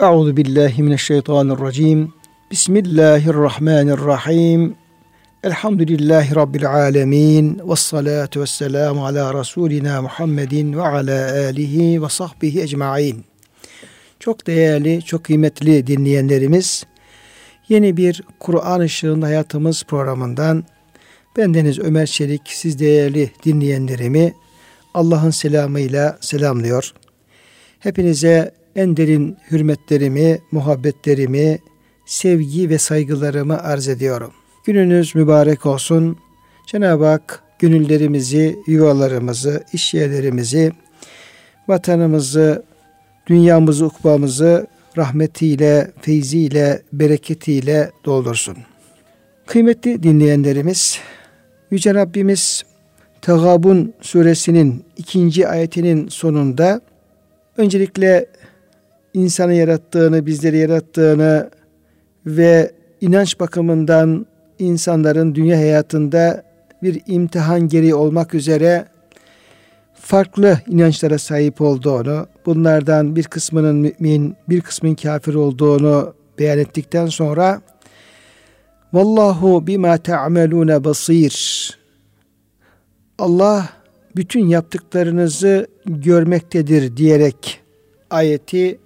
Euzu billahi mineşşeytanirracim. Bismillahirrahmanirrahim. Elhamdülillahi Rabbil alemin. Ve salatu ve selamu ala Resulina Muhammedin ve ala alihi ve sahbihi ecmain. Çok değerli, çok kıymetli dinleyenlerimiz, yeni bir Kur'an Işığında Hayatımız programından bendeniz Ömer Çelik, siz değerli dinleyenlerimi Allah'ın selamıyla selamlıyor. Hepinize en derin hürmetlerimi, muhabbetlerimi, sevgi ve saygılarımı arz ediyorum. Gününüz mübarek olsun. Cenab-ı Hak gönüllerimizi, yuvalarımızı, iş yerlerimizi, vatanımızı, dünyamızı, ukbamızı rahmetiyle, feyziyle, bereketiyle doldursun. Kıymetli dinleyenlerimiz, Yüce Rabbimiz Tegabun suresinin ikinci ayetinin sonunda öncelikle insanı yarattığını, bizleri yarattığını ve inanç bakımından insanların dünya hayatında bir imtihan geri olmak üzere farklı inançlara sahip olduğunu, bunlardan bir kısmının mümin, bir kısmın kafir olduğunu beyan ettikten sonra Vallahu bima ta'melune basir. Allah bütün yaptıklarınızı görmektedir diyerek ayeti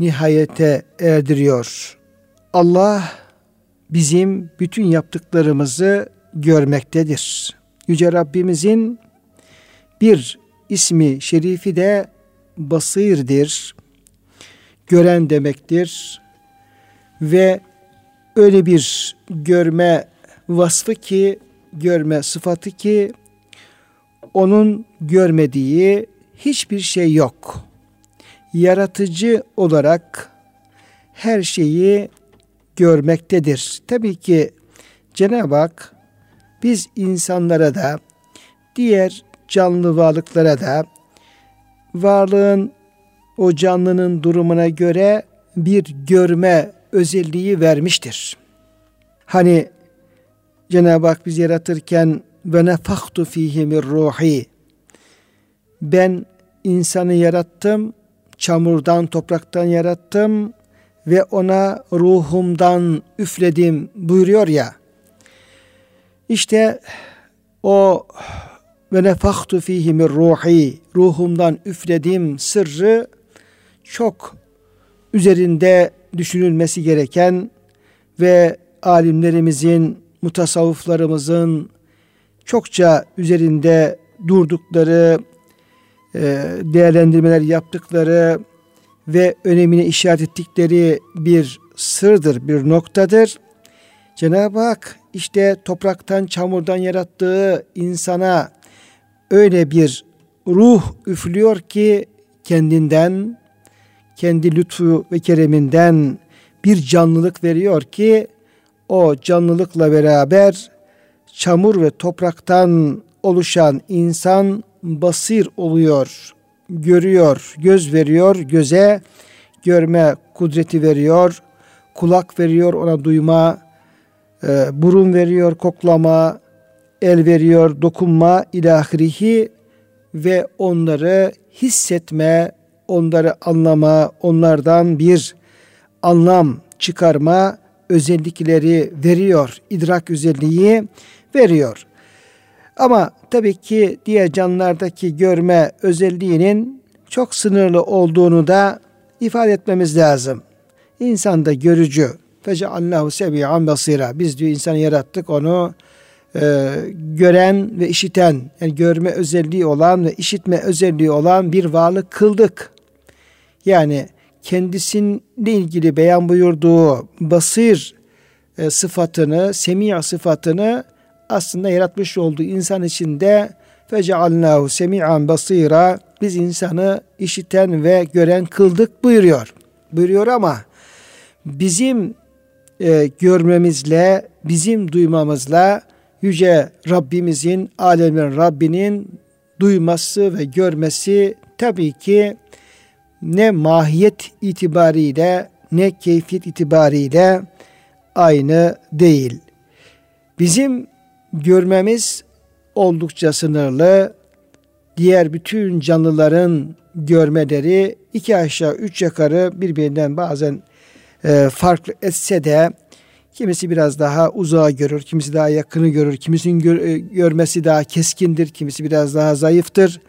nihayete erdiriyor. Allah bizim bütün yaptıklarımızı görmektedir. Yüce Rabbimizin bir ismi şerifi de basirdir. Gören demektir. Ve öyle bir görme vasfı ki, görme sıfatı ki onun görmediği hiçbir şey yok. Yaratıcı olarak her şeyi görmektedir. Tabii ki Cenab-ı Hak biz insanlara da diğer canlı varlıklara da varlığın o canlının durumuna göre bir görme özelliği vermiştir. Hani Cenab-ı Hak bizi yaratırken ve nefaktu fihi min ruhi ben insanı yarattım, çamurdan, topraktan yarattım ve ona ruhumdan üfledim buyuruyor ya. İşte o ve nefaktu fihi min ruhi ruhumdan üfledim sırrı çok üzerinde düşünülmesi gereken ve alimlerimizin, mutasavvıflarımızın çokça üzerinde durdukları, değerlendirmeler yaptıkları ve önemine işaret ettikleri bir sırdır, bir noktadır. Cenab-ı Hak işte topraktan, çamurdan yarattığı insana öyle bir ruh üflüyor ki kendinden, kendi lütfu ve kereminden bir canlılık veriyor ki o canlılıkla beraber çamur ve topraktan oluşan insan basir oluyor, görüyor, göz veriyor, göze görme kudreti veriyor, kulak veriyor ona duyma, e, burun veriyor koklama, el veriyor dokunma ilahirihi ve onları hissetme, onları anlama, onlardan bir anlam çıkarma özellikleri veriyor. idrak özelliği veriyor. Ama tabii ki diğer canlılardaki görme özelliğinin çok sınırlı olduğunu da ifade etmemiz lazım. İnsan da görücü. Feceallahu sebi'an basira. Biz diyor insanı yarattık onu e, gören ve işiten yani görme özelliği olan ve işitme özelliği olan bir varlık kıldık. Yani kendisiyle ilgili beyan buyurduğu basir e, sıfatını, semi' sıfatını aslında yaratmış olduğu insan içinde fecealnahu semi'an basira biz insanı işiten ve gören kıldık buyuruyor. Buyuruyor ama bizim e, görmemizle, bizim duymamızla yüce Rabbimizin, alemin Rabbinin duyması ve görmesi tabii ki ne mahiyet itibariyle ne keyfiyet itibariyle aynı değil. Bizim görmemiz oldukça sınırlı. Diğer bütün canlıların görmeleri iki aşağı üç yukarı birbirinden bazen e, farklı etse de kimisi biraz daha uzağa görür, kimisi daha yakını görür, kimisinin gör, e, görmesi daha keskindir, kimisi biraz daha zayıftır.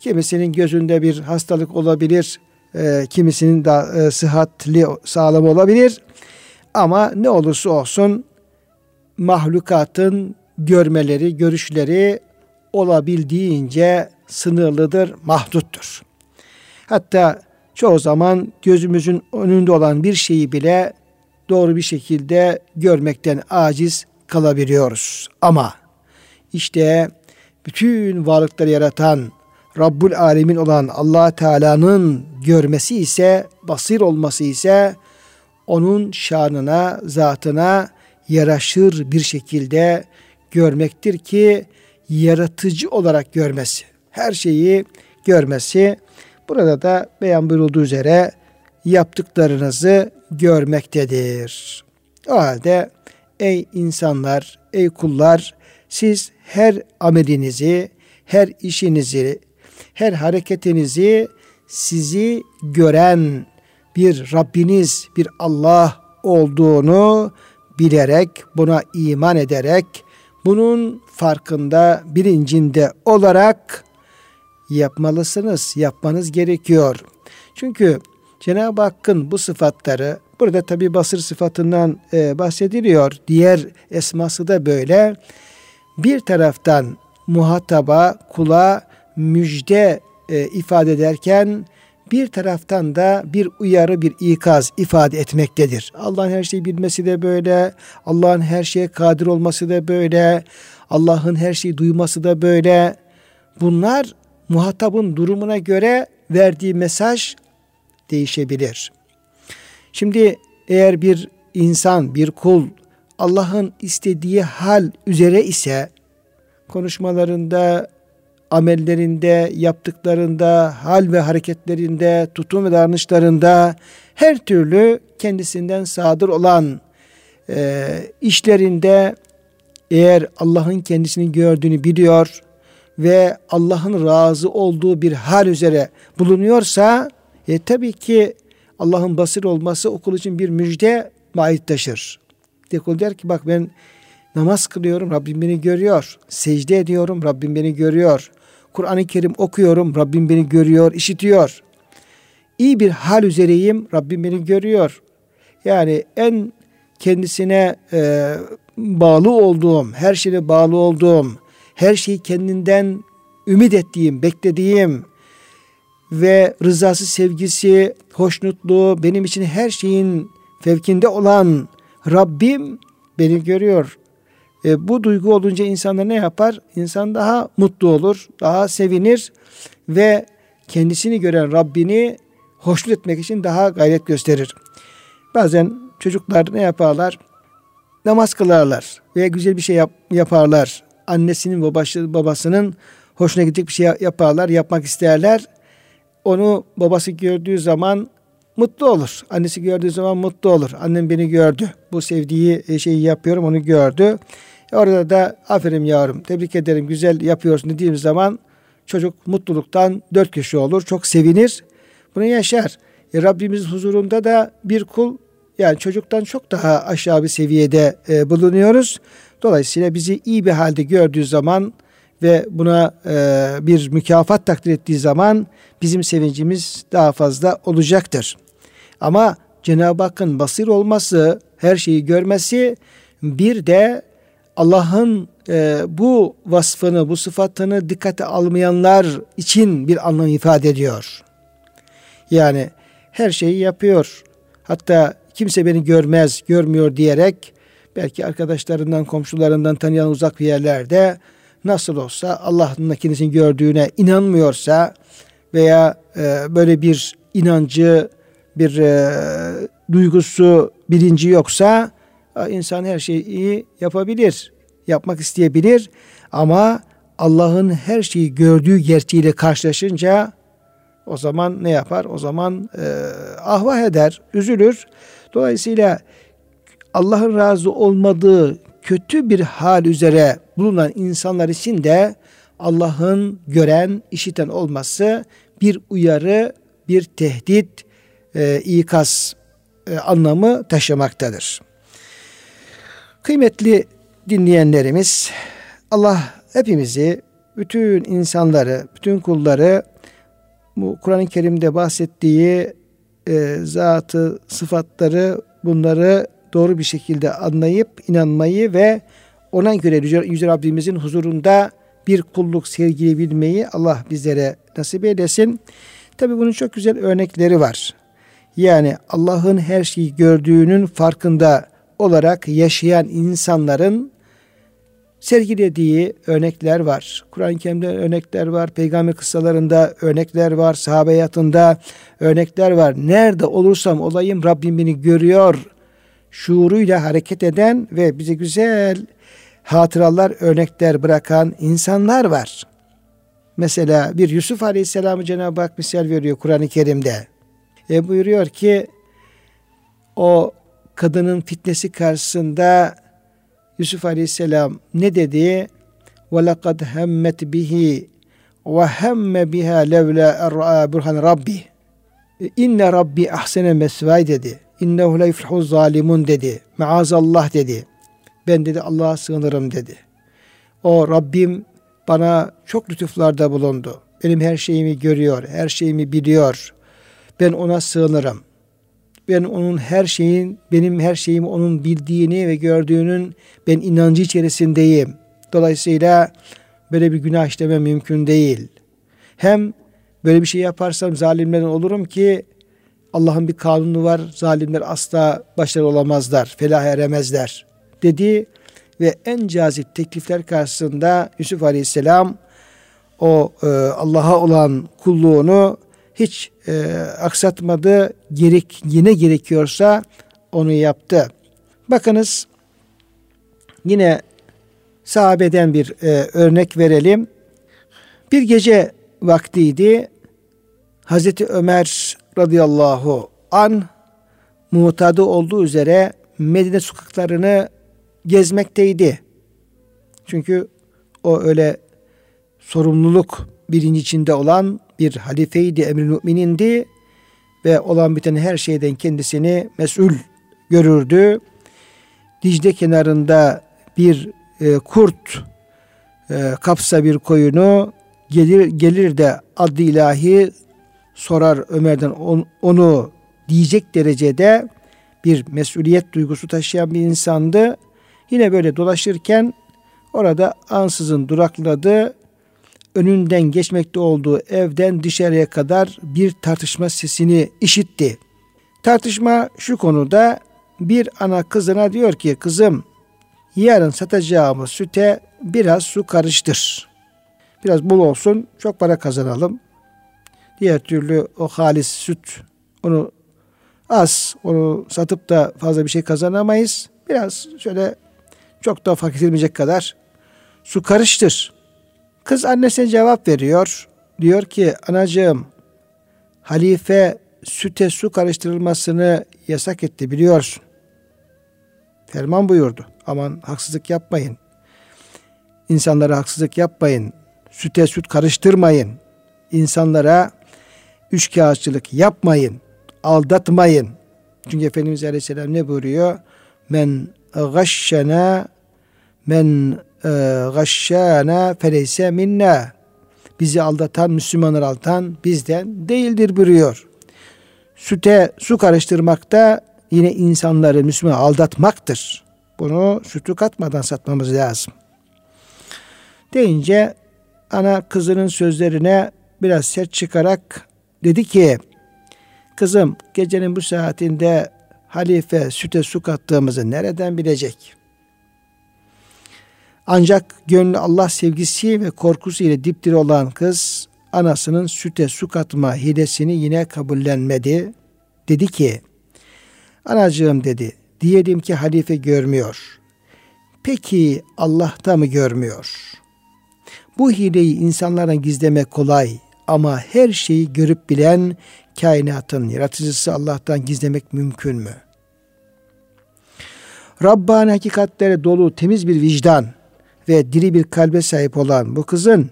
Kimisinin gözünde bir hastalık olabilir, e, kimisinin daha e, sıhhatli, sağlam olabilir. Ama ne olursa olsun mahlukatın görmeleri, görüşleri olabildiğince sınırlıdır, mahduttur. Hatta çoğu zaman gözümüzün önünde olan bir şeyi bile doğru bir şekilde görmekten aciz kalabiliyoruz. Ama işte bütün varlıkları yaratan Rabbul Alemin olan Allah Teala'nın görmesi ise, basir olması ise onun şanına, zatına yaraşır bir şekilde görmektir ki yaratıcı olarak görmesi. Her şeyi görmesi. Burada da beyan buyurulduğu üzere yaptıklarınızı görmektedir. O halde ey insanlar, ey kullar siz her amelinizi, her işinizi, her hareketinizi sizi gören bir Rabbiniz, bir Allah olduğunu bilerek, buna iman ederek, bunun farkında, bilincinde olarak yapmalısınız, yapmanız gerekiyor. Çünkü Cenab-ı Hakk'ın bu sıfatları, burada tabi basır sıfatından e, bahsediliyor, diğer esması da böyle. Bir taraftan muhataba, kula müjde e, ifade ederken, bir taraftan da bir uyarı, bir ikaz ifade etmektedir. Allah'ın her şeyi bilmesi de böyle, Allah'ın her şeye kadir olması da böyle, Allah'ın her şeyi duyması da böyle. Bunlar muhatabın durumuna göre verdiği mesaj değişebilir. Şimdi eğer bir insan, bir kul Allah'ın istediği hal üzere ise konuşmalarında, amellerinde, yaptıklarında, hal ve hareketlerinde, tutum ve davranışlarında her türlü kendisinden sadır olan e, işlerinde eğer Allah'ın kendisini gördüğünü biliyor ve Allah'ın razı olduğu bir hal üzere bulunuyorsa e, tabii ki Allah'ın basir olması okul için bir müjde maiyet taşır. Dekul der ki bak ben namaz kılıyorum Rabbim beni görüyor. Secde ediyorum Rabbim beni görüyor. Kur'an-ı Kerim okuyorum. Rabbim beni görüyor, işitiyor. İyi bir hal üzereyim. Rabbim beni görüyor. Yani en kendisine e, bağlı olduğum, her şeye bağlı olduğum, her şeyi kendinden ümit ettiğim, beklediğim ve rızası, sevgisi, hoşnutluğu, benim için her şeyin fevkinde olan Rabbim beni görüyor. E, bu duygu olunca insanlar ne yapar? İnsan daha mutlu olur, daha sevinir ve kendisini gören Rabbini hoşnut etmek için daha gayret gösterir. Bazen çocuklar ne yaparlar? Namaz kılarlar veya güzel bir şey yap, yaparlar. Annesinin babası, babasının hoşuna gidecek bir şey yaparlar, yapmak isterler. Onu babası gördüğü zaman mutlu olur. Annesi gördüğü zaman mutlu olur. Annem beni gördü. Bu sevdiği e, şeyi yapıyorum onu gördü. Orada da aferin yavrum tebrik ederim güzel yapıyorsun dediğim zaman çocuk mutluluktan dört kişi olur. Çok sevinir. Bunu yaşar. E, Rabbimiz huzurunda da bir kul yani çocuktan çok daha aşağı bir seviyede e, bulunuyoruz. Dolayısıyla bizi iyi bir halde gördüğü zaman ve buna e, bir mükafat takdir ettiği zaman bizim sevincimiz daha fazla olacaktır. Ama Cenab-ı Hakk'ın basir olması, her şeyi görmesi bir de Allah'ın e, bu vasfını, bu sıfatını dikkate almayanlar için bir anlam ifade ediyor. Yani her şeyi yapıyor. Hatta kimse beni görmez, görmüyor diyerek belki arkadaşlarından, komşularından tanıyan uzak bir yerlerde nasıl olsa Allah'ın kendisini gördüğüne inanmıyorsa veya e, böyle bir inancı, bir e, duygusu, bilinci yoksa insan her şeyi yapabilir, yapmak isteyebilir ama Allah'ın her şeyi gördüğü gerçeğiyle karşılaşınca o zaman ne yapar? O zaman e, ahvah eder, üzülür. Dolayısıyla Allah'ın razı olmadığı kötü bir hal üzere bulunan insanlar için de Allah'ın gören, işiten olması bir uyarı, bir tehdit, e, ikaz e, anlamı taşımaktadır. Kıymetli dinleyenlerimiz, Allah hepimizi, bütün insanları, bütün kulları bu Kur'an-ı Kerim'de bahsettiği e, zatı, sıfatları bunları doğru bir şekilde anlayıp inanmayı ve ona göre Yüce, Yüce Rabbimizin huzurunda bir kulluk sergileyebilmeyi Allah bizlere nasip eylesin. Tabi bunun çok güzel örnekleri var. Yani Allah'ın her şeyi gördüğünün farkında olarak yaşayan insanların sergilediği örnekler var. Kur'an-ı Kerim'de örnekler var. Peygamber kıssalarında örnekler var. Sahabe hayatında örnekler var. Nerede olursam olayım Rabbim beni görüyor şuuruyla hareket eden ve bize güzel hatıralar, örnekler bırakan insanlar var. Mesela bir Yusuf Aleyhisselam'ı Cenab-ı Hak misal veriyor Kur'an-ı Kerim'de. E buyuruyor ki o kadının fitnesi karşısında Yusuf Aleyhisselam ne dedi? وَلَقَدْ هَمَّتْ بِهِ وَهَمَّ بِهَا لَوْلَا اَرْعَى بُرْحَنْ رَبِّهِ İnne Rabbi ahsene mesvay dedi. İnnehu la yuflihu zalimun dedi. Maazallah dedi. Ben dedi Allah'a sığınırım dedi. O Rabbim bana çok lütuflarda bulundu. Benim her şeyimi görüyor, her şeyimi biliyor. Ben ona sığınırım. Ben onun her şeyin, benim her şeyimi onun bildiğini ve gördüğünün ben inancı içerisindeyim. Dolayısıyla böyle bir günah işleme mümkün değil. Hem böyle bir şey yaparsam zalimlerden olurum ki Allah'ın bir kanunu var. Zalimler asla başarılı olamazlar, felah eremezler dedi ve en cazip teklifler karşısında Yusuf Aleyhisselam o e, Allah'a olan kulluğunu hiç e, aksatmadı. Gerek yine gerekiyorsa onu yaptı. Bakınız yine sahabeden bir e, örnek verelim. Bir gece vaktiydi. Hazreti Ömer radıyallahu an mutadı olduğu üzere Medine sokaklarını gezmekteydi. Çünkü o öyle sorumluluk birinci içinde olan bir halifeydi, emir müminindi ve olan biten her şeyden kendisini mesul görürdü. Dicle kenarında bir e, kurt e, kapsa bir koyunu gelir gelir de adlı ilahi sorar Ömer'den on, onu diyecek derecede bir mesuliyet duygusu taşıyan bir insandı. Yine böyle dolaşırken orada ansızın durakladı. Önünden geçmekte olduğu evden dışarıya kadar bir tartışma sesini işitti. Tartışma şu konuda bir ana kızına diyor ki kızım yarın satacağımız süte biraz su karıştır. Biraz bol olsun çok para kazanalım. Diğer türlü o halis süt onu az onu satıp da fazla bir şey kazanamayız. Biraz şöyle çok da fakirmeyecek kadar su karıştır. Kız annesine cevap veriyor. Diyor ki anacığım halife süte su karıştırılmasını yasak etti biliyorsun. Ferman buyurdu. Aman haksızlık yapmayın. İnsanlara haksızlık yapmayın. Süte süt karıştırmayın. İnsanlara üç kağıtçılık yapmayın. Aldatmayın. Çünkü Efendimiz Aleyhisselam ne buyuruyor? Men gashşena men gashşana feleyse minna. Bizi aldatan, Müslümanları aldatan bizden değildir buyuruyor. Süte su karıştırmakta yine insanları Müslüman aldatmaktır. Bunu sütü katmadan satmamız lazım. Deyince ana kızının sözlerine biraz sert çıkarak dedi ki kızım gecenin bu saatinde halife süte su kattığımızı nereden bilecek? Ancak gönlü Allah sevgisi ve korkusu ile dipdiri olan kız anasının süte su katma hilesini yine kabullenmedi. Dedi ki anacığım dedi diyelim ki halife görmüyor. Peki Allah da mı görmüyor? Bu hileyi insanlardan gizlemek kolay ama her şeyi görüp bilen kainatın yaratıcısı Allah'tan gizlemek mümkün mü? Rabbani hakikatlere dolu temiz bir vicdan ve diri bir kalbe sahip olan bu kızın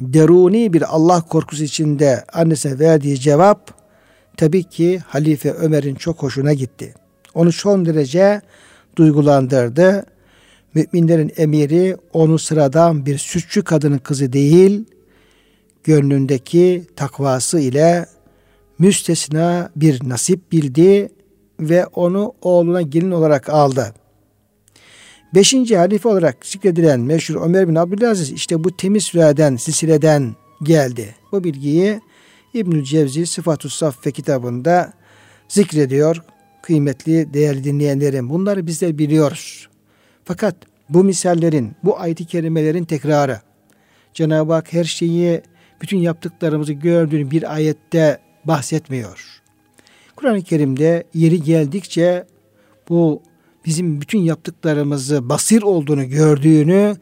deruni bir Allah korkusu içinde annesine verdiği cevap tabii ki Halife Ömer'in çok hoşuna gitti. Onu son derece duygulandırdı. Müminlerin emiri onu sıradan bir sütçü kadının kızı değil, gönlündeki takvası ile müstesna bir nasip bildi ve onu oğluna gelin olarak aldı. Beşinci halife olarak zikredilen meşhur Ömer bin Abdülaziz işte bu temiz süreden, silsileden geldi. Bu bilgiyi İbnül Cevzi Sıfatu Saffe kitabında zikrediyor. Kıymetli değerli dinleyenlerim bunları bizler biliyoruz. Fakat bu misallerin, bu ayet-i kerimelerin tekrarı Cenab-ı Hak her şeyi, bütün yaptıklarımızı gördüğünü bir ayette bahsetmiyor. Kur'an-ı Kerim'de yeri geldikçe bu bizim bütün yaptıklarımızı basir olduğunu gördüğünü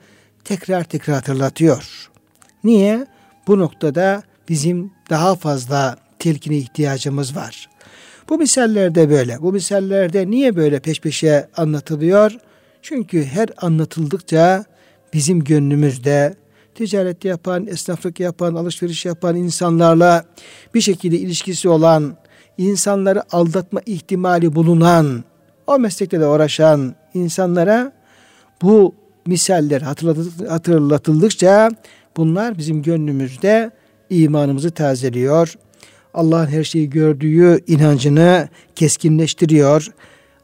tekrar tekrar hatırlatıyor. Niye? Bu noktada bizim daha fazla telkine ihtiyacımız var. Bu misallerde böyle. Bu misallerde niye böyle peş peşe anlatılıyor? Çünkü her anlatıldıkça bizim gönlümüzde ticaret yapan, esnaflık yapan, alışveriş yapan insanlarla bir şekilde ilişkisi olan, insanları aldatma ihtimali bulunan, o meslekte de uğraşan insanlara bu misaller hatırlatıldıkça bunlar bizim gönlümüzde imanımızı tazeliyor. Allah'ın her şeyi gördüğü inancını keskinleştiriyor.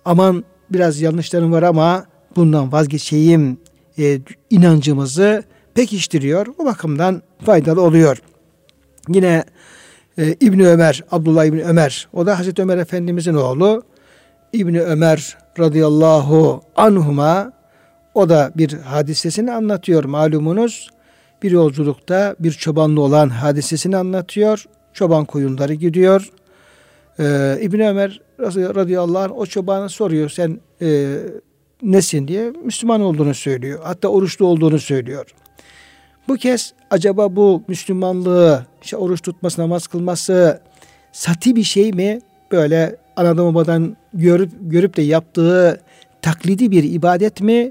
Aman biraz yanlışlarım var ama bundan vazgeçeyim e, inancımızı pekiştiriyor. O bakımdan faydalı oluyor. Yine e, İbni Ömer, Abdullah İbni Ömer, o da Hazreti Ömer Efendimizin oğlu. İbni Ömer radıyallahu anhuma o da bir hadisesini anlatıyor malumunuz. Bir yolculukta bir çobanlı olan hadisesini anlatıyor. Çoban koyunları gidiyor. Ee, İbni Ömer radıyallahu anh o çobana soruyor sen e, nesin diye Müslüman olduğunu söylüyor. Hatta oruçlu olduğunu söylüyor. Bu kez acaba bu Müslümanlığı, işte oruç tutması, namaz kılması sati bir şey mi? Böyle anadan babadan görüp görüp de yaptığı taklidi bir ibadet mi?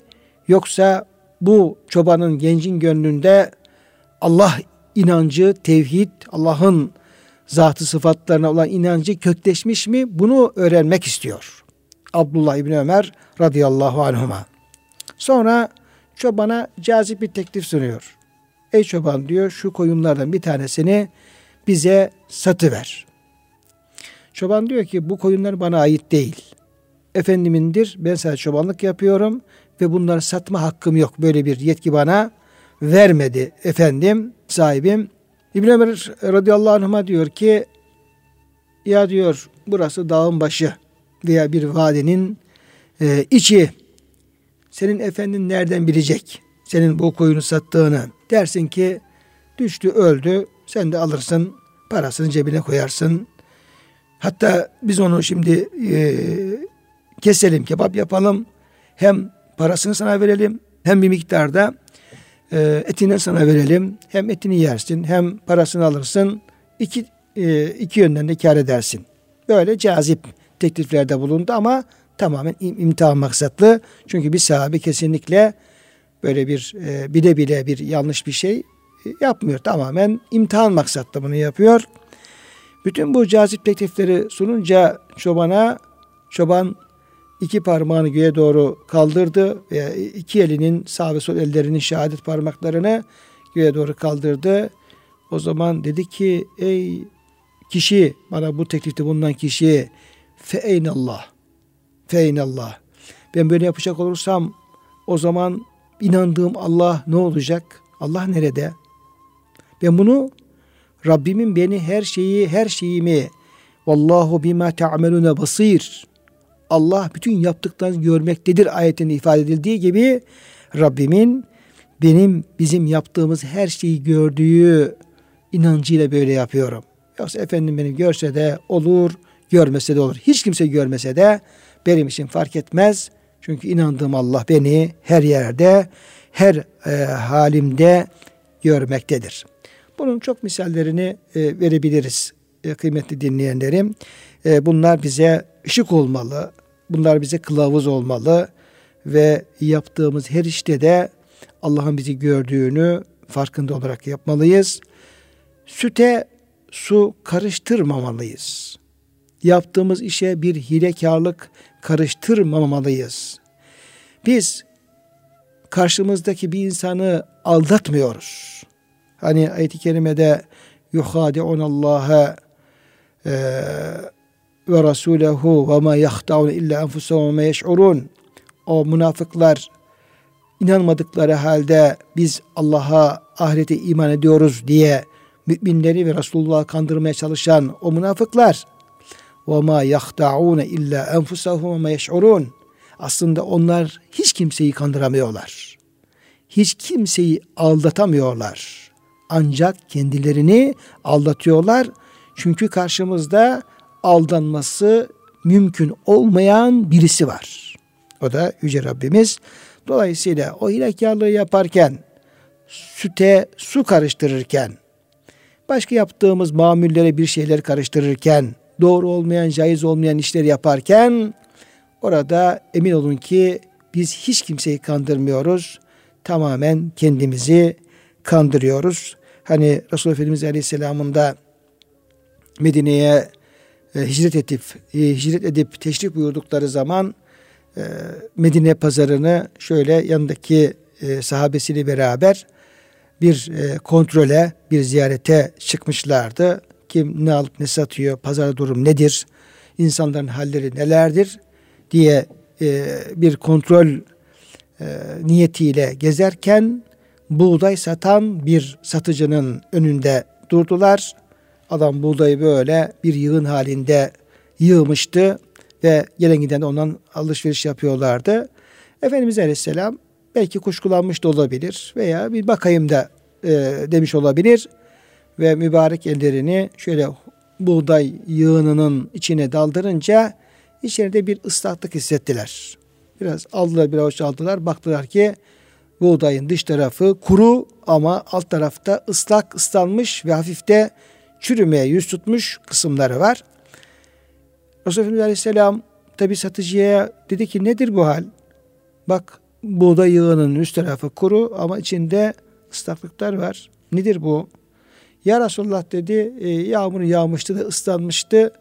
Yoksa bu çobanın gencin gönlünde Allah inancı, tevhid, Allah'ın zatı sıfatlarına olan inancı kökleşmiş mi? Bunu öğrenmek istiyor. Abdullah İbni Ömer radıyallahu anhuma. Sonra çobana cazip bir teklif sunuyor. Ey çoban diyor şu koyunlardan bir tanesini bize satıver. Çoban diyor ki bu koyunlar bana ait değil. Efendimindir ben sadece çobanlık yapıyorum ve bunları satma hakkım yok. Böyle bir yetki bana vermedi efendim sahibim. İbn Ömer radıyallahu anh'a diyor ki ya diyor burası dağın başı veya bir vadinin e, içi. Senin efendin nereden bilecek senin bu koyunu sattığını? Dersin ki düştü öldü sen de alırsın parasını cebine koyarsın. Hatta biz onu şimdi e, keselim kebap yapalım hem parasını sana verelim hem bir miktarda e, etini sana verelim. Hem etini yersin hem parasını alırsın. İki, e, iki yönden de kar edersin. Böyle cazip tekliflerde bulundu ama tamamen imtihan maksatlı. Çünkü bir sahabe kesinlikle böyle bir e, bile bile bir yanlış bir şey e, yapmıyor. Tamamen imtihan maksatlı bunu yapıyor. Bütün bu cazip teklifleri sununca çobana çoban iki parmağını göğe doğru kaldırdı ve iki elinin sağ ve sol ellerinin şehadet parmaklarını göğe doğru kaldırdı. O zaman dedi ki ey kişi bana bu teklifte bulunan kişi feynallah feynallah ben böyle yapacak olursam o zaman inandığım Allah ne olacak? Allah nerede? Ben bunu Rabbimin beni her şeyi her şeyimi Vallahu bima ta'melune basir. Allah bütün yaptıklarınızı görmektedir ayetinde ifade edildiği gibi Rabbimin benim bizim yaptığımız her şeyi gördüğü inancıyla böyle yapıyorum. Yoksa efendim beni görse de olur, görmese de olur. Hiç kimse görmese de benim için fark etmez. Çünkü inandığım Allah beni her yerde, her e, halimde görmektedir. Bunun çok misallerini e, verebiliriz e, kıymetli dinleyenlerim. E, bunlar bize ışık olmalı, bunlar bize kılavuz olmalı ve yaptığımız her işte de Allah'ın bizi gördüğünü farkında olarak yapmalıyız. Süte su karıştırmamalıyız. Yaptığımız işe bir hilekarlık karıştırmamalıyız. Biz karşımızdaki bir insanı aldatmıyoruz. Hani ayet-i kerimede yuhadi'un Allah'a e, ve Resulehu ve ma yahtavun illa enfusahum ve ma yeş'urun. O münafıklar inanmadıkları halde biz Allah'a ahirete iman ediyoruz diye müminleri ve Resulullah'ı kandırmaya çalışan o münafıklar ve ma yahtaun illa enfusahum ve ma yeş'urun. Aslında onlar hiç kimseyi kandıramıyorlar. Hiç kimseyi aldatamıyorlar. Ancak kendilerini aldatıyorlar. Çünkü karşımızda aldanması mümkün olmayan birisi var. O da Yüce Rabbimiz. Dolayısıyla o hilekarlığı yaparken, süte su karıştırırken, başka yaptığımız mamullere bir şeyler karıştırırken, doğru olmayan, caiz olmayan işler yaparken, orada emin olun ki biz hiç kimseyi kandırmıyoruz. Tamamen kendimizi kandırıyoruz. Hani Resulullah Efendimiz Aleyhisselam'ın da Medine'ye e, hicret edip e, hicret edip teşrif buyurdukları zaman e, Medine pazarını şöyle yanındaki e, sahabesiyle beraber bir e, kontrole, bir ziyarete çıkmışlardı. Kim ne alıp ne satıyor, pazar durum nedir, insanların halleri nelerdir diye e, bir kontrol e, niyetiyle gezerken buğday satan bir satıcının önünde durdular. Adam buğdayı böyle bir yığın halinde yığmıştı ve gelen giden ondan alışveriş yapıyorlardı. Efendimiz Aleyhisselam belki kuşkulanmış da olabilir veya bir bakayım da e, demiş olabilir ve mübarek ellerini şöyle buğday yığınının içine daldırınca içeride bir ıslaklık hissettiler. Biraz aldılar bir avuç aldılar baktılar ki buğdayın dış tarafı kuru ama alt tarafta ıslak ıslanmış ve hafifte çürümeye yüz tutmuş kısımları var. Resulullah Efendimiz Aleyhisselam tabi satıcıya dedi ki nedir bu hal? Bak buğday yığının üst tarafı kuru ama içinde ıslaklıklar var. Nedir bu? Ya Resulullah dedi e, yağmur yağmıştı da ıslanmıştı.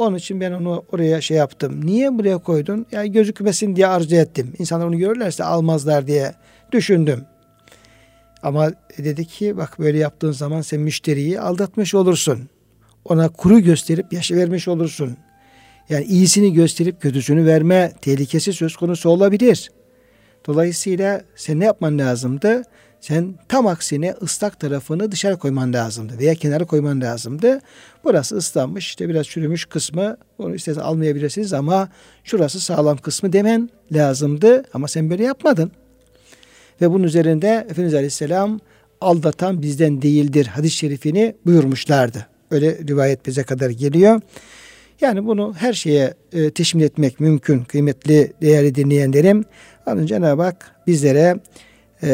Onun için ben onu oraya şey yaptım. Niye buraya koydun? Yani gözükmesin diye arzu ettim. İnsanlar onu görürlerse almazlar diye düşündüm. Ama dedi ki bak böyle yaptığın zaman sen müşteriyi aldatmış olursun. Ona kuru gösterip yaşı vermiş olursun. Yani iyisini gösterip kötüsünü verme tehlikesi söz konusu olabilir. Dolayısıyla sen ne yapman lazımdı? Sen tam aksine ıslak tarafını dışarı koyman lazımdı veya kenara koyman lazımdı. Burası ıslanmış işte biraz çürümüş kısmı onu istersen almayabilirsiniz ama şurası sağlam kısmı demen lazımdı ama sen böyle yapmadın. Ve bunun üzerinde Efendimiz Aleyhisselam aldatan bizden değildir hadis-i şerifini buyurmuşlardı. Öyle rivayet bize kadar geliyor. Yani bunu her şeye e, teşmil etmek mümkün kıymetli değerli dinleyenlerim. Onun Cenab-ı Hak bizlere e,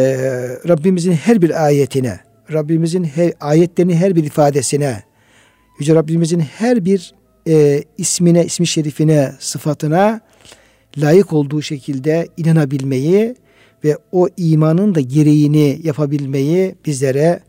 Rabbimizin her bir ayetine, Rabbimizin her ayetlerinin her bir ifadesine, Yüce Rabbimizin her bir e, ismine, ismi şerifine, sıfatına layık olduğu şekilde inanabilmeyi ve o imanın da gereğini yapabilmeyi bizlere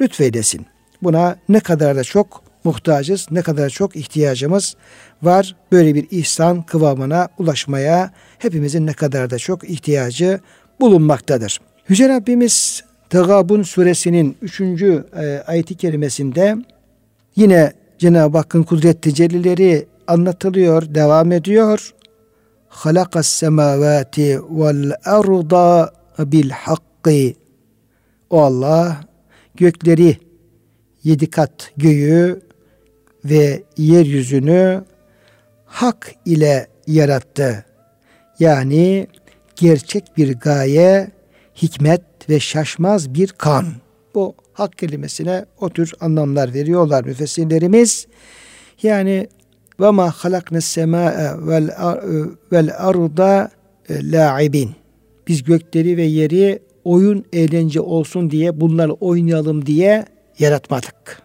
lütfeylesin. Buna ne kadar da çok muhtacız, ne kadar çok ihtiyacımız var. Böyle bir ihsan kıvamına ulaşmaya hepimizin ne kadar da çok ihtiyacı bulunmaktadır. Yüce Rabbimiz Tegabun suresinin 3. E, ayeti kerimesinde yine Cenab-ı Hakk'ın kudret tecellileri anlatılıyor, devam ediyor. Halakas semavati vel arda bil hakki. O Allah gökleri yedi kat göğü ve yeryüzünü hak ile yarattı. Yani gerçek bir gaye, hikmet ve şaşmaz bir kan. Bu hak kelimesine o tür anlamlar veriyorlar müfessirlerimiz. Yani ve ma halaknes semaa vel vel arda la'ibin. Biz gökleri ve yeri oyun eğlence olsun diye bunları oynayalım diye yaratmadık.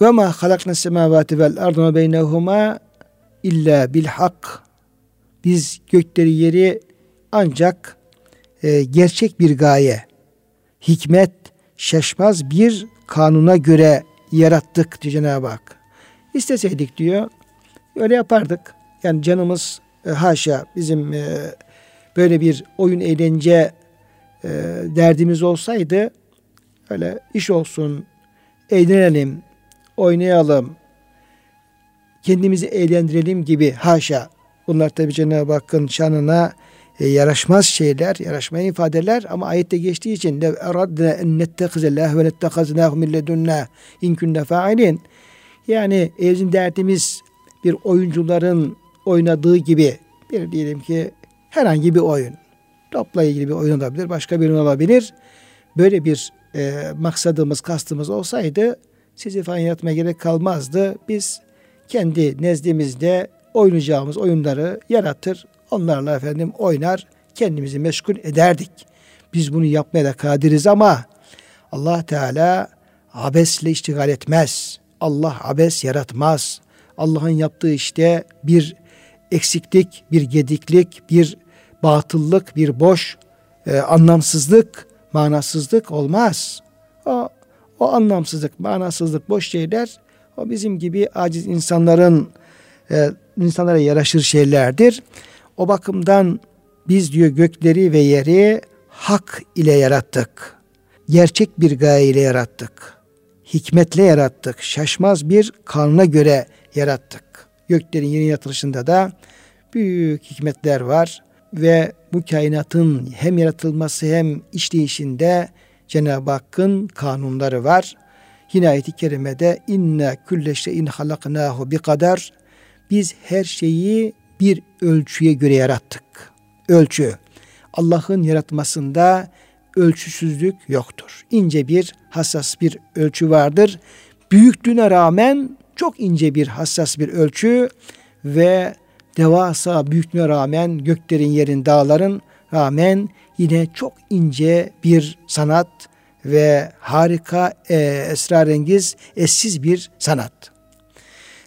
Ve ma halakna semavati vel ardı beynehuma illa bil hak. Biz gökleri yeri ancak e, gerçek bir gaye, hikmet şaşmaz bir kanuna göre yarattık diyor Cenab-ı Hak. İsteseydik diyor öyle yapardık. Yani canımız e, haşa bizim e, böyle bir oyun eğlence derdimiz olsaydı öyle iş olsun, eğlenelim, oynayalım, kendimizi eğlendirelim gibi haşa. Bunlar tabi Cenab-ı Hakk'ın şanına e, yaraşmaz şeyler, yaraşmayan ifadeler ama ayette geçtiği için de eradna en nettehize ve nettehaznahu min ledunna in kunna fa'ilin. Yani bizim derdimiz bir oyuncuların oynadığı gibi bir diyelim ki herhangi bir oyun. Topla ilgili bir oyun olabilir, başka bir oyun olabilir. Böyle bir e, maksadımız, kastımız olsaydı sizi falan yaratmaya gerek kalmazdı. Biz kendi nezdimizde oynayacağımız oyunları yaratır, onlarla efendim oynar, kendimizi meşgul ederdik. Biz bunu yapmaya da kadiriz ama Allah Teala abesle iştigal etmez. Allah abes yaratmaz. Allah'ın yaptığı işte bir eksiklik, bir gediklik, bir batıllık, bir boş, e, anlamsızlık, manasızlık olmaz. O, o anlamsızlık, manasızlık, boş şeyler o bizim gibi aciz insanların e, insanlara yaraşır şeylerdir. O bakımdan biz diyor gökleri ve yeri hak ile yarattık. Gerçek bir gaye ile yarattık. Hikmetle yarattık. Şaşmaz bir kanuna göre yarattık. Göklerin yeni yaratılışında da büyük hikmetler var ve bu kainatın hem yaratılması hem işleyişinde Cenab-ı Hakk'ın kanunları var. Yine ayet-i kerimede inne külle şeyin halaknahu bi kadar biz her şeyi bir ölçüye göre yarattık. Ölçü. Allah'ın yaratmasında ölçüsüzlük yoktur. İnce bir, hassas bir ölçü vardır. Büyüklüğüne rağmen çok ince bir, hassas bir ölçü ve devasa büyüklüğüne rağmen göklerin, yerin, dağların rağmen yine çok ince bir sanat ve harika, e, esrarengiz, eşsiz bir sanat.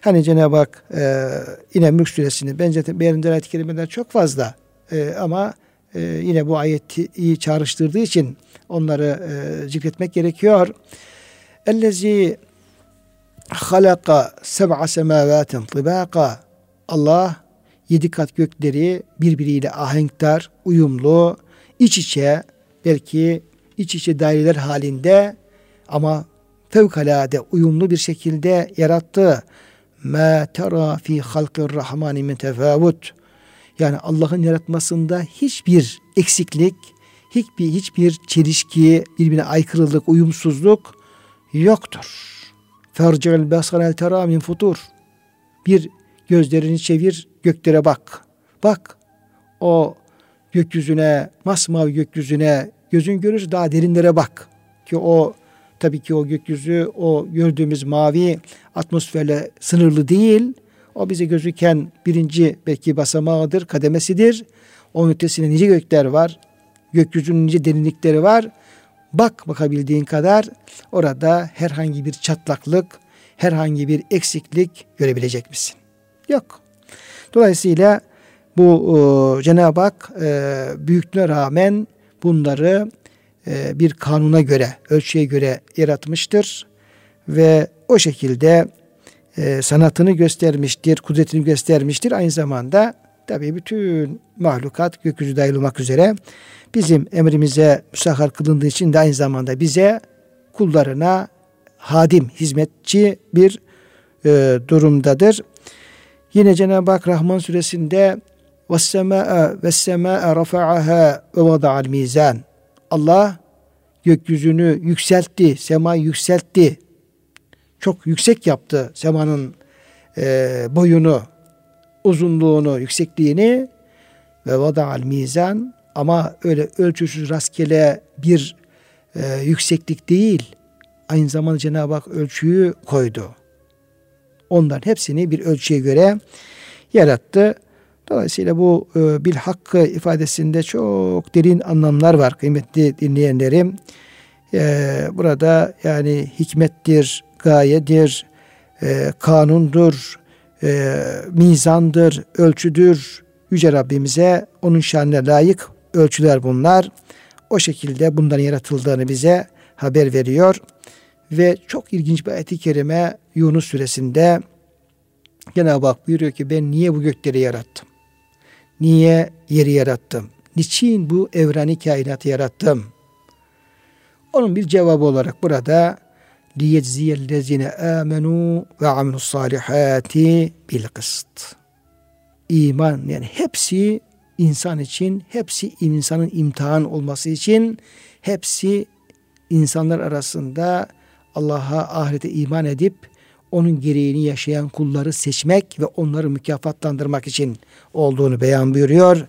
Hani Cenab-ı Hak e, yine Mülk Suresini benzeten beğendiği ayet-i kerimeler çok fazla e, ama e, yine bu ayeti iyi çağrıştırdığı için onları e, zikretmek gerekiyor. Ellezi halaka seb'a semavatin tibaka Allah yedi kat gökleri birbiriyle ahenkdar, uyumlu, iç içe, belki iç içe daireler halinde ama fevkalade uyumlu bir şekilde yarattı. Ma tera fi halkir rahmani min tefavut. Yani Allah'ın yaratmasında hiçbir eksiklik, hiçbir hiçbir çelişki, birbirine aykırılık, uyumsuzluk yoktur. Basar el tera min futur. Bir gözlerini çevir, göklere bak. Bak o gökyüzüne, masmavi gökyüzüne gözün görür daha derinlere bak. Ki o tabii ki o gökyüzü o gördüğümüz mavi atmosferle sınırlı değil. O bize gözüken birinci belki basamağıdır, kademesidir. Onun ötesinde nice gökler var. Gökyüzünün nice derinlikleri var. Bak bakabildiğin kadar orada herhangi bir çatlaklık, herhangi bir eksiklik görebilecek misin? Yok. Dolayısıyla bu e, Cenab-ı Hak e, büyüklüğüne rağmen bunları bir kanuna göre, ölçüye göre yaratmıştır ve o şekilde e, sanatını göstermiştir, kudretini göstermiştir. Aynı zamanda tabi bütün mahlukat gökyüzü dahil olmak üzere bizim emrimize müsahhar kılındığı için de aynı zamanda bize kullarına hadim, hizmetçi bir e, durumdadır. Yine Cenab-ı Hak Rahman suresinde وَالسَّمَاءَ وَالسَّمَاءَ رَفَعَهَا وَوَضَعَ الْمِيزَانِ Allah gökyüzünü yükseltti, sema yükseltti. Çok yüksek yaptı semanın e, boyunu, uzunluğunu, yüksekliğini ve vada'al mizan ama öyle ölçüsüz rastgele bir e, yükseklik değil. Aynı zamanda Cenab-ı Hak ölçüyü koydu. Onların hepsini bir ölçüye göre yarattı. Dolayısıyla bu e, bil hakkı ifadesinde çok derin anlamlar var kıymetli dinleyenlerim. E, burada yani hikmettir, gayedir, e, kanundur, e, mizandır, ölçüdür. Yüce Rabbimize onun şanına layık ölçüler bunlar. O şekilde bunların yaratıldığını bize haber veriyor. Ve çok ilginç bir ayet-i kerime Yunus suresinde Cenab-ı Hak buyuruyor ki ben niye bu gökleri yarattım? Niye yeri yarattım? Niçin bu evreni kainatı yarattım? Onun bir cevabı olarak burada liyecziyellezine amenu ve amilus salihati bil kıst. İman yani hepsi insan için, hepsi insanın imtihan olması için, hepsi insanlar arasında Allah'a ahirete iman edip onun gereğini yaşayan kulları seçmek ve onları mükafatlandırmak için olduğunu beyan buyuruyor.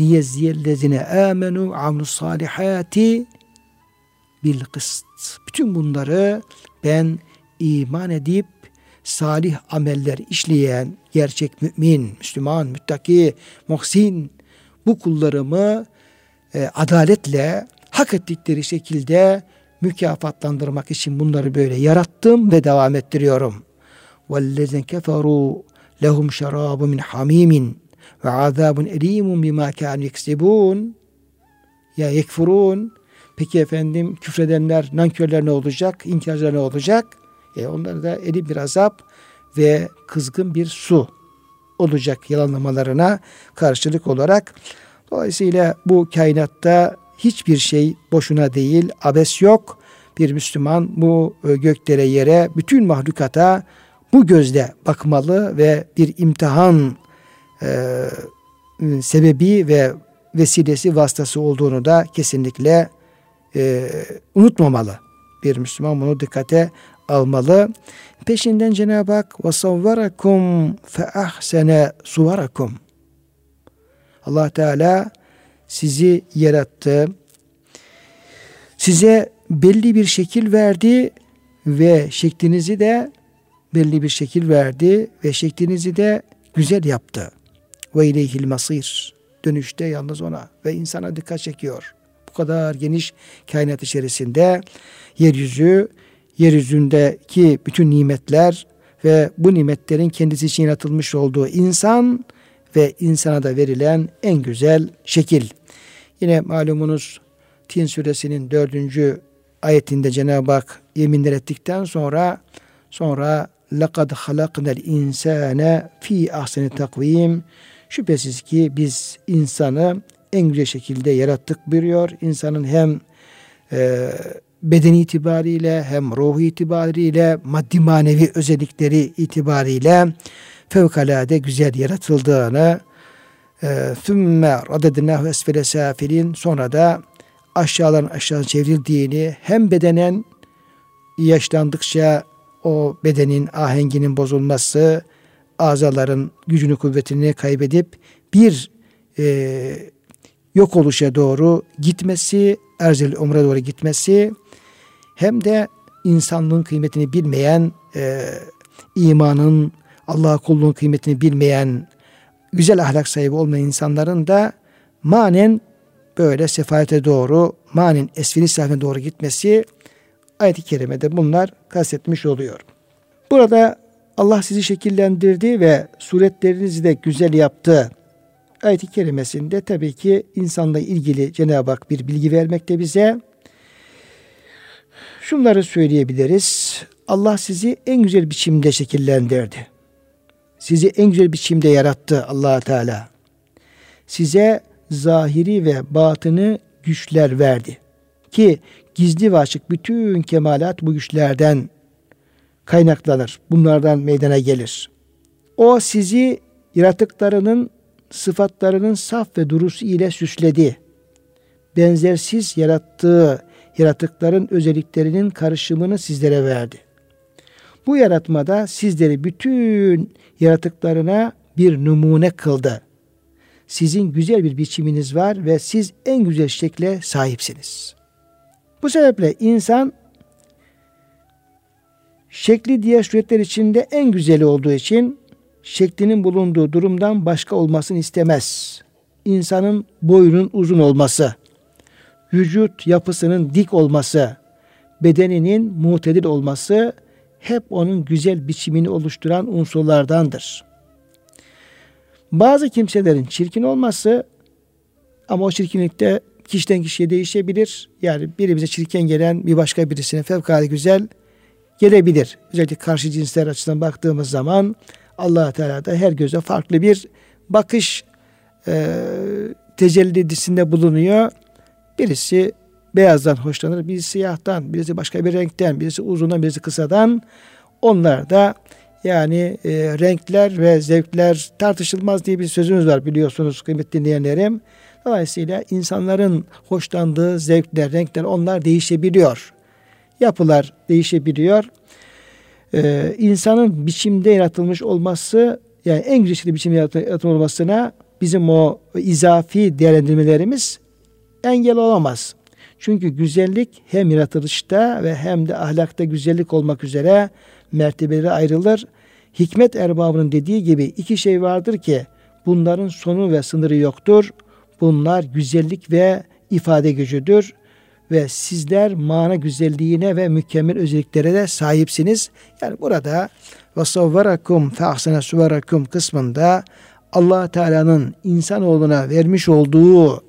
Liyezziyellezine amenu amlus salihati bil kıst. Bütün bunları ben iman edip salih ameller işleyen gerçek mümin, Müslüman, müttaki, muhsin bu kullarımı e, adaletle hak ettikleri şekilde mükafatlandırmak için bunları böyle yarattım ve devam ettiriyorum. وَالَّذِينَ كَفَرُوا لَهُمْ شَرَابٌ مِنْ حَمِيمٍ وَعَذَابٌ اَل۪يمٌ بِمَا كَانُوا يَكْسِبُونَ Ya yekfurun. Peki efendim küfredenler, nankörler ne olacak? İnkarcılar ne olacak? E onlara da eli bir azap ve kızgın bir su olacak yalanlamalarına karşılık olarak. Dolayısıyla bu kainatta hiçbir şey boşuna değil, abes yok. Bir Müslüman bu e, göklere yere, bütün mahlukata bu gözle bakmalı ve bir imtihan e, sebebi ve vesilesi vasıtası olduğunu da kesinlikle e, unutmamalı. Bir Müslüman bunu dikkate almalı. Peşinden Cenab-ı Hak وَصَوَّرَكُمْ فَأَحْسَنَ suvarakum. Allah Teala sizi yarattı. Size belli bir şekil verdi ve şeklinizi de belli bir şekil verdi ve şeklinizi de güzel yaptı. Ve ileyhil masir. Dönüşte yalnız ona ve insana dikkat çekiyor. Bu kadar geniş kainat içerisinde yeryüzü, yeryüzündeki bütün nimetler ve bu nimetlerin kendisi için yaratılmış olduğu insan ve insana da verilen en güzel şekil. Yine malumunuz Tin suresinin dördüncü ayetinde Cenab-ı Hak yeminler ettikten sonra sonra لَقَدْ خَلَقْنَا الْاِنْسَانَ fi ahseni takvim Şüphesiz ki biz insanı en güzel şekilde yarattık buyuruyor. İnsanın hem e, bedeni itibariyle hem ruhu itibariyle maddi manevi özellikleri itibariyle fevkalade güzel yaratıldığını ee, Sümme radednahu esfele safilin sonra da aşağıdan aşağı çevrildiğini hem bedenen yaşlandıkça o bedenin ahenginin bozulması, azaların gücünü kuvvetini kaybedip bir e, yok oluşa doğru gitmesi, erzil umre doğru gitmesi hem de insanlığın kıymetini bilmeyen, e, imanın, Allah'a kulluğun kıymetini bilmeyen güzel ahlak sahibi olmayan insanların da manen böyle sefalete doğru, manen esfili sahibine doğru gitmesi ayet-i kerimede bunlar kastetmiş oluyor. Burada Allah sizi şekillendirdi ve suretlerinizi de güzel yaptı. Ayet-i kerimesinde tabii ki insanla ilgili Cenab-ı Hak bir bilgi vermekte bize. Şunları söyleyebiliriz. Allah sizi en güzel biçimde şekillendirdi. Sizi en güzel biçimde yarattı allah Teala. Size zahiri ve batını güçler verdi. Ki gizli ve açık bütün kemalat bu güçlerden kaynaklanır. Bunlardan meydana gelir. O sizi yaratıklarının sıfatlarının saf ve durusu ile süsledi. Benzersiz yarattığı yaratıkların özelliklerinin karışımını sizlere verdi. Bu yaratmada sizleri bütün yaratıklarına bir numune kıldı. Sizin güzel bir biçiminiz var ve siz en güzel şekle sahipsiniz. Bu sebeple insan şekli diğer suretler içinde en güzeli olduğu için şeklinin bulunduğu durumdan başka olmasını istemez. İnsanın boyunun uzun olması, vücut yapısının dik olması, bedeninin mutedil olması hep onun güzel biçimini oluşturan unsurlardandır. Bazı kimselerin çirkin olması ama o çirkinlikte kişiden kişiye değişebilir. Yani birimize çirkin gelen bir başka birisine fevkalade güzel gelebilir. Özellikle karşı cinsler açısından baktığımız zaman allah Teala da her göze farklı bir bakış e, tecellisinde bulunuyor. Birisi beyazdan hoşlanır, birisi siyahtan, birisi başka bir renkten, birisi uzundan, birisi kısadan. Onlar da yani e, renkler ve zevkler tartışılmaz diye bir sözümüz var biliyorsunuz kıymetli dinleyenlerim. Dolayısıyla insanların hoşlandığı zevkler, renkler onlar değişebiliyor. Yapılar değişebiliyor. Ee, insanın biçimde yaratılmış olması yani en güzel biçimde yaratılmış olmasına bizim o izafi değerlendirmelerimiz engel olamaz. Çünkü güzellik hem yaratılışta ve hem de ahlakta güzellik olmak üzere mertebeleri ayrılır. Hikmet erbabının dediği gibi iki şey vardır ki bunların sonu ve sınırı yoktur. Bunlar güzellik ve ifade gücüdür ve sizler mana güzelliğine ve mükemmel özelliklere de sahipsiniz. Yani burada ve savvarakum suvarakum kısmında Allah Teala'nın insanoğluna vermiş olduğu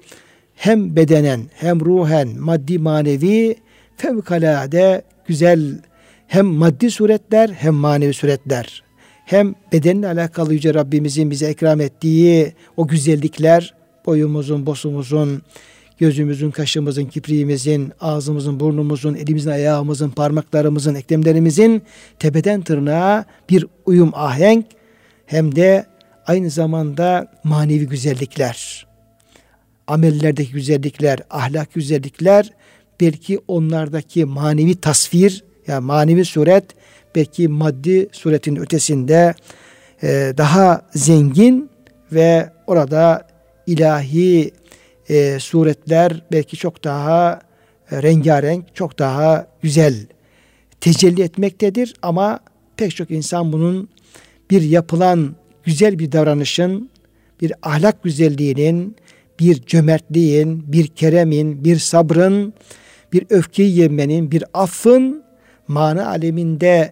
hem bedenen hem ruhen maddi manevi fevkalade güzel. Hem maddi suretler hem manevi suretler. Hem bedenle alakalı Yüce Rabbimizin bize ikram ettiği o güzellikler boyumuzun, bosumuzun, gözümüzün, kaşımızın, kipriğimizin, ağzımızın, burnumuzun, elimizin, ayağımızın, parmaklarımızın, eklemlerimizin tepeden tırnağa bir uyum ahenk hem de aynı zamanda manevi güzellikler, amellerdeki güzellikler, ahlak güzellikler, belki onlardaki manevi tasvir, yani manevi suret, belki maddi suretin ötesinde e, daha zengin ve orada ilahi e, suretler belki çok daha e, rengarenk, çok daha güzel tecelli etmektedir. Ama pek çok insan bunun bir yapılan güzel bir davranışın, bir ahlak güzelliğinin, bir cömertliğin, bir keremin, bir sabrın, bir öfkeyi yemenin, bir affın mana aleminde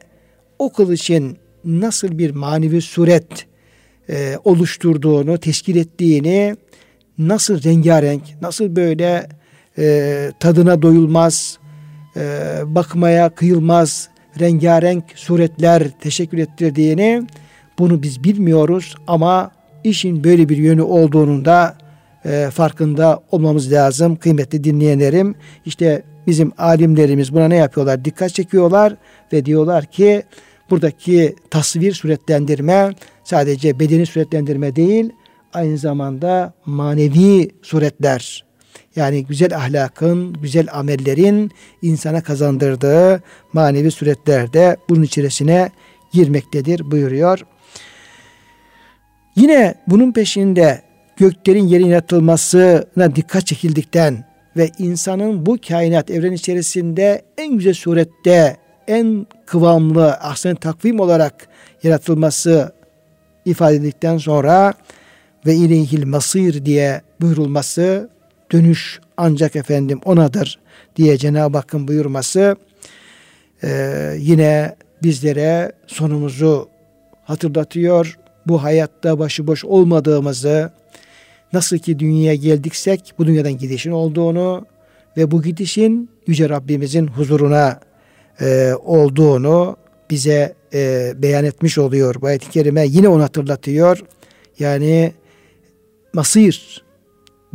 o kılıçın nasıl bir manevi suret e, oluşturduğunu, teşkil ettiğini nasıl rengarenk, nasıl böyle e, tadına doyulmaz, e, bakmaya kıyılmaz rengarenk suretler teşekkür ettirdiğini bunu biz bilmiyoruz ama işin böyle bir yönü olduğunun da e, farkında olmamız lazım kıymetli dinleyenlerim. İşte bizim alimlerimiz buna ne yapıyorlar? Dikkat çekiyorlar ve diyorlar ki buradaki tasvir suretlendirme sadece bedeni suretlendirme değil aynı zamanda manevi suretler yani güzel ahlakın, güzel amellerin insana kazandırdığı manevi suretler de bunun içerisine girmektedir buyuruyor. Yine bunun peşinde göklerin yerin yaratılmasına dikkat çekildikten ve insanın bu kainat evren içerisinde en güzel surette en kıvamlı ahsen takvim olarak yaratılması ifade edildikten sonra ve ileyhil masir diye buyurulması dönüş ancak efendim onadır diye Cenab-ı Hakk'ın buyurması e, yine bizlere sonumuzu hatırlatıyor. Bu hayatta başıboş olmadığımızı, nasıl ki dünyaya geldiksek bu dünyadan gidişin olduğunu ve bu gidişin Yüce Rabbimizin huzuruna e, olduğunu bize e, beyan etmiş oluyor. Bu ayet-i kerime yine onu hatırlatıyor. Yani masir,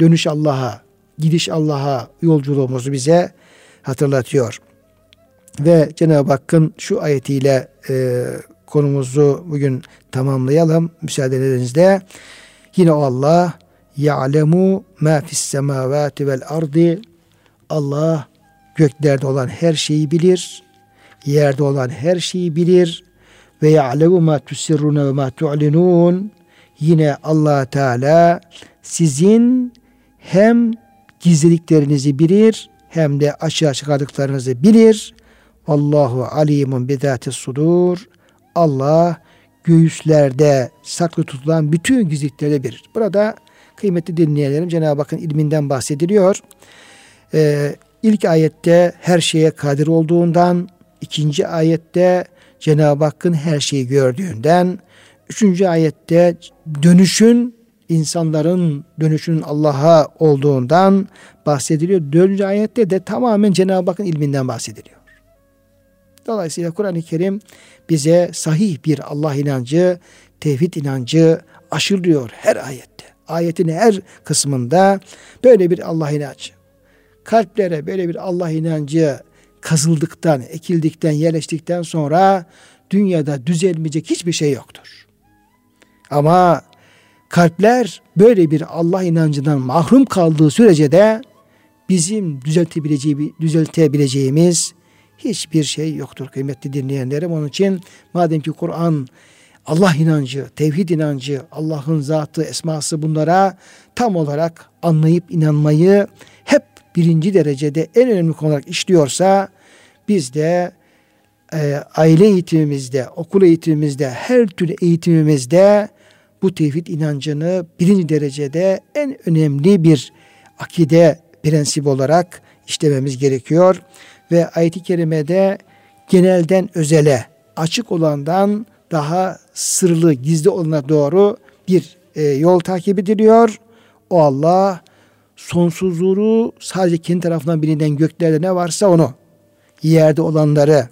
dönüş Allah'a, gidiş Allah'a yolculuğumuzu bize hatırlatıyor. Ve Cenab-ı Hakk'ın şu ayetiyle e, konumuzu bugün tamamlayalım müsaadenizle. Yine o Allah ya'lemu ma fis semavati vel ardi Allah göklerde olan her şeyi bilir, yerde olan her şeyi bilir ve ya'lemu ma tusirruna ve ma tu'linun yine allah Teala sizin hem gizliliklerinizi bilir hem de açığa çıkardıklarınızı bilir. Allahu alimun bidati sudur. Allah göğüslerde saklı tutulan bütün gizlilikleri bilir. Burada kıymetli dinleyenlerim Cenab-ı Hakk'ın ilminden bahsediliyor. Ee, ilk ayette her şeye kadir olduğundan, ikinci ayette Cenab-ı Hakk'ın her şeyi gördüğünden, Üçüncü ayette dönüşün insanların dönüşünün Allah'a olduğundan bahsediliyor. Dördüncü ayette de tamamen Cenab-ı Hakk'ın ilminden bahsediliyor. Dolayısıyla Kur'an-ı Kerim bize sahih bir Allah inancı, tevhid inancı aşılıyor her ayette. Ayetin her kısmında böyle bir Allah inancı. Kalplere böyle bir Allah inancı kazıldıktan, ekildikten, yerleştikten sonra dünyada düzelmeyecek hiçbir şey yoktur. Ama kalpler böyle bir Allah inancından mahrum kaldığı sürece de bizim düzeltebileceği, düzeltebileceğimiz hiçbir şey yoktur kıymetli dinleyenlerim. Onun için madem ki Kur'an Allah inancı, tevhid inancı, Allah'ın zatı, esması bunlara tam olarak anlayıp inanmayı hep birinci derecede en önemli konu olarak işliyorsa biz de e, aile eğitimimizde, okul eğitimimizde, her türlü eğitimimizde bu tevhid inancını birinci derecede en önemli bir akide prensip olarak işlememiz gerekiyor. Ve ayet-i kerimede genelden özele, açık olandan daha sırlı, gizli olana doğru bir e, yol takip ediliyor. O Allah sonsuzluğu sadece kendi tarafından bilinen göklerde ne varsa onu, yerde olanları,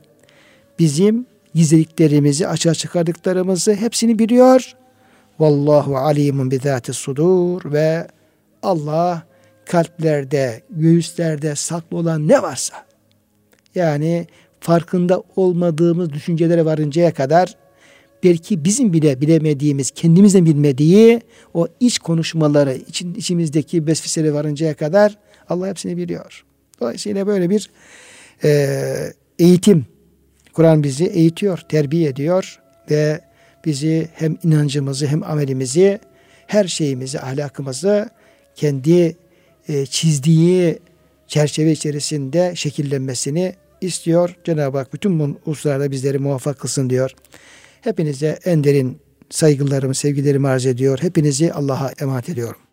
bizim gizlediklerimizi, açığa çıkardıklarımızı hepsini biliyor. Vallahu alimun bizati sudur ve Allah kalplerde, göğüslerde saklı olan ne varsa yani farkında olmadığımız düşüncelere varıncaya kadar belki bizim bile bilemediğimiz, kendimizden bilmediği o iç konuşmaları, için, içimizdeki besfiseleri varıncaya kadar Allah hepsini biliyor. Dolayısıyla böyle bir e, eğitim, Kur'an bizi eğitiyor, terbiye ediyor ve bizi hem inancımızı hem amelimizi, her şeyimizi, ahlakımızı kendi e, çizdiği çerçeve içerisinde şekillenmesini istiyor. Cenab-ı Hak bütün bu hususlarda bizleri muvaffak kılsın diyor. Hepinize en derin saygılarımı, sevgilerimi arz ediyor. Hepinizi Allah'a emanet ediyorum.